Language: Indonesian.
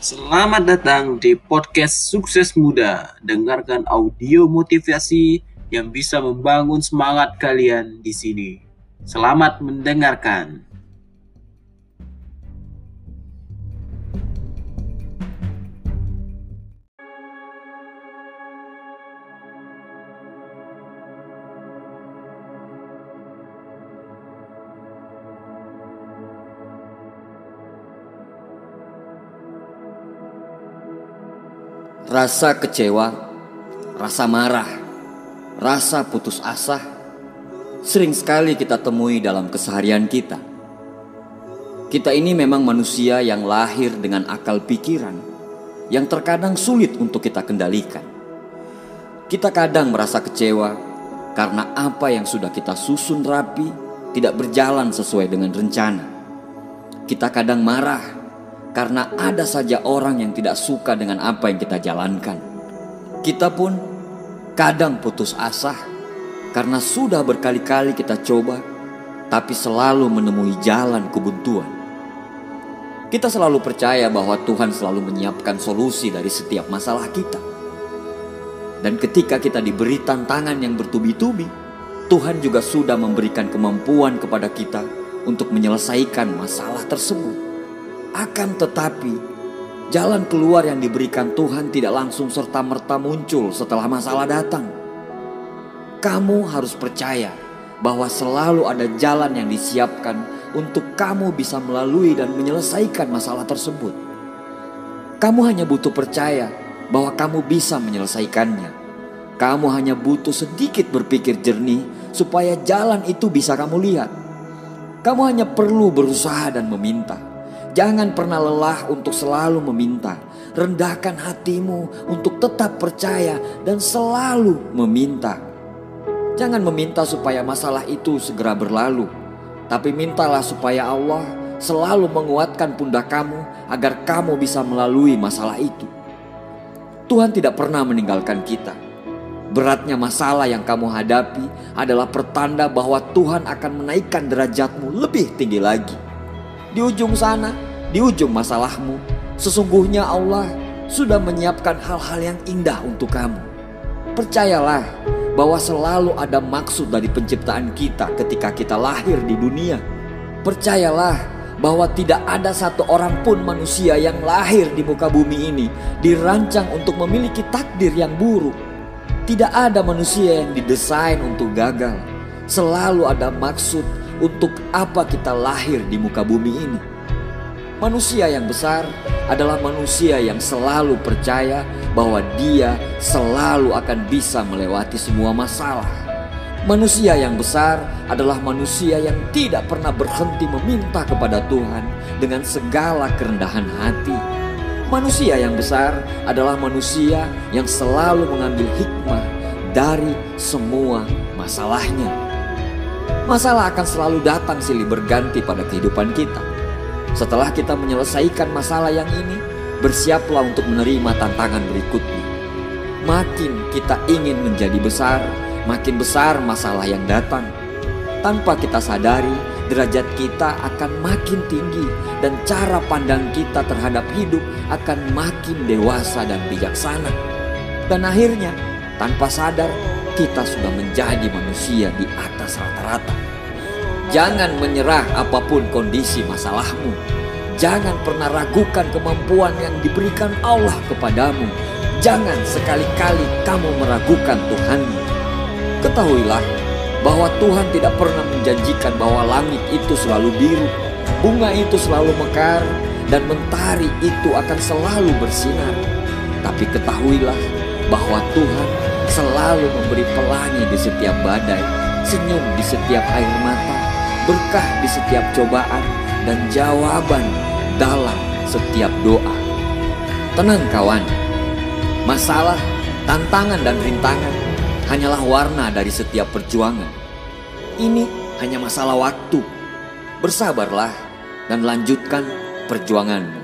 Selamat datang di podcast Sukses Muda. Dengarkan audio motivasi yang bisa membangun semangat kalian di sini. Selamat mendengarkan. Rasa kecewa, rasa marah, rasa putus asa sering sekali kita temui dalam keseharian kita. Kita ini memang manusia yang lahir dengan akal pikiran yang terkadang sulit untuk kita kendalikan. Kita kadang merasa kecewa karena apa yang sudah kita susun rapi tidak berjalan sesuai dengan rencana. Kita kadang marah karena ada saja orang yang tidak suka dengan apa yang kita jalankan. Kita pun kadang putus asa karena sudah berkali-kali kita coba, tapi selalu menemui jalan kebuntuan. Kita selalu percaya bahwa Tuhan selalu menyiapkan solusi dari setiap masalah kita. Dan ketika kita diberi tantangan yang bertubi-tubi, Tuhan juga sudah memberikan kemampuan kepada kita untuk menyelesaikan masalah tersebut. Akan tetapi, jalan keluar yang diberikan Tuhan tidak langsung serta-merta muncul setelah masalah datang. Kamu harus percaya bahwa selalu ada jalan yang disiapkan untuk kamu bisa melalui dan menyelesaikan masalah tersebut. Kamu hanya butuh percaya bahwa kamu bisa menyelesaikannya. Kamu hanya butuh sedikit berpikir jernih supaya jalan itu bisa kamu lihat. Kamu hanya perlu berusaha dan meminta. Jangan pernah lelah untuk selalu meminta. Rendahkan hatimu untuk tetap percaya dan selalu meminta. Jangan meminta supaya masalah itu segera berlalu, tapi mintalah supaya Allah selalu menguatkan pundak kamu agar kamu bisa melalui masalah itu. Tuhan tidak pernah meninggalkan kita. Beratnya masalah yang kamu hadapi adalah pertanda bahwa Tuhan akan menaikkan derajatmu lebih tinggi lagi. Di ujung sana, di ujung masalahmu, sesungguhnya Allah sudah menyiapkan hal-hal yang indah untuk kamu. Percayalah bahwa selalu ada maksud dari penciptaan kita ketika kita lahir di dunia. Percayalah bahwa tidak ada satu orang pun manusia yang lahir di muka bumi ini dirancang untuk memiliki takdir yang buruk. Tidak ada manusia yang didesain untuk gagal. Selalu ada maksud untuk apa kita lahir di muka bumi ini. Manusia yang besar adalah manusia yang selalu percaya bahwa dia selalu akan bisa melewati semua masalah. Manusia yang besar adalah manusia yang tidak pernah berhenti meminta kepada Tuhan dengan segala kerendahan hati. Manusia yang besar adalah manusia yang selalu mengambil hikmah dari semua masalahnya. Masalah akan selalu datang silih berganti pada kehidupan kita. Setelah kita menyelesaikan masalah yang ini, bersiaplah untuk menerima tantangan berikutnya. Makin kita ingin menjadi besar, makin besar masalah yang datang. Tanpa kita sadari, derajat kita akan makin tinggi dan cara pandang kita terhadap hidup akan makin dewasa dan bijaksana. Dan akhirnya, tanpa sadar, kita sudah menjadi manusia di atas rata-rata. Jangan menyerah apa pun kondisi masalahmu. Jangan pernah ragukan kemampuan yang diberikan Allah kepadamu. Jangan sekali-kali kamu meragukan Tuhanmu. Ketahuilah bahwa Tuhan tidak pernah menjanjikan bahwa langit itu selalu biru, bunga itu selalu mekar, dan mentari itu akan selalu bersinar. Tapi ketahuilah bahwa Tuhan selalu memberi pelangi di setiap badai, senyum di setiap air mata, berkah di setiap cobaan, dan jawaban dalam setiap doa. Tenang kawan, masalah, tantangan, dan rintangan hanyalah warna dari setiap perjuangan. Ini hanya masalah waktu. Bersabarlah dan lanjutkan perjuanganmu.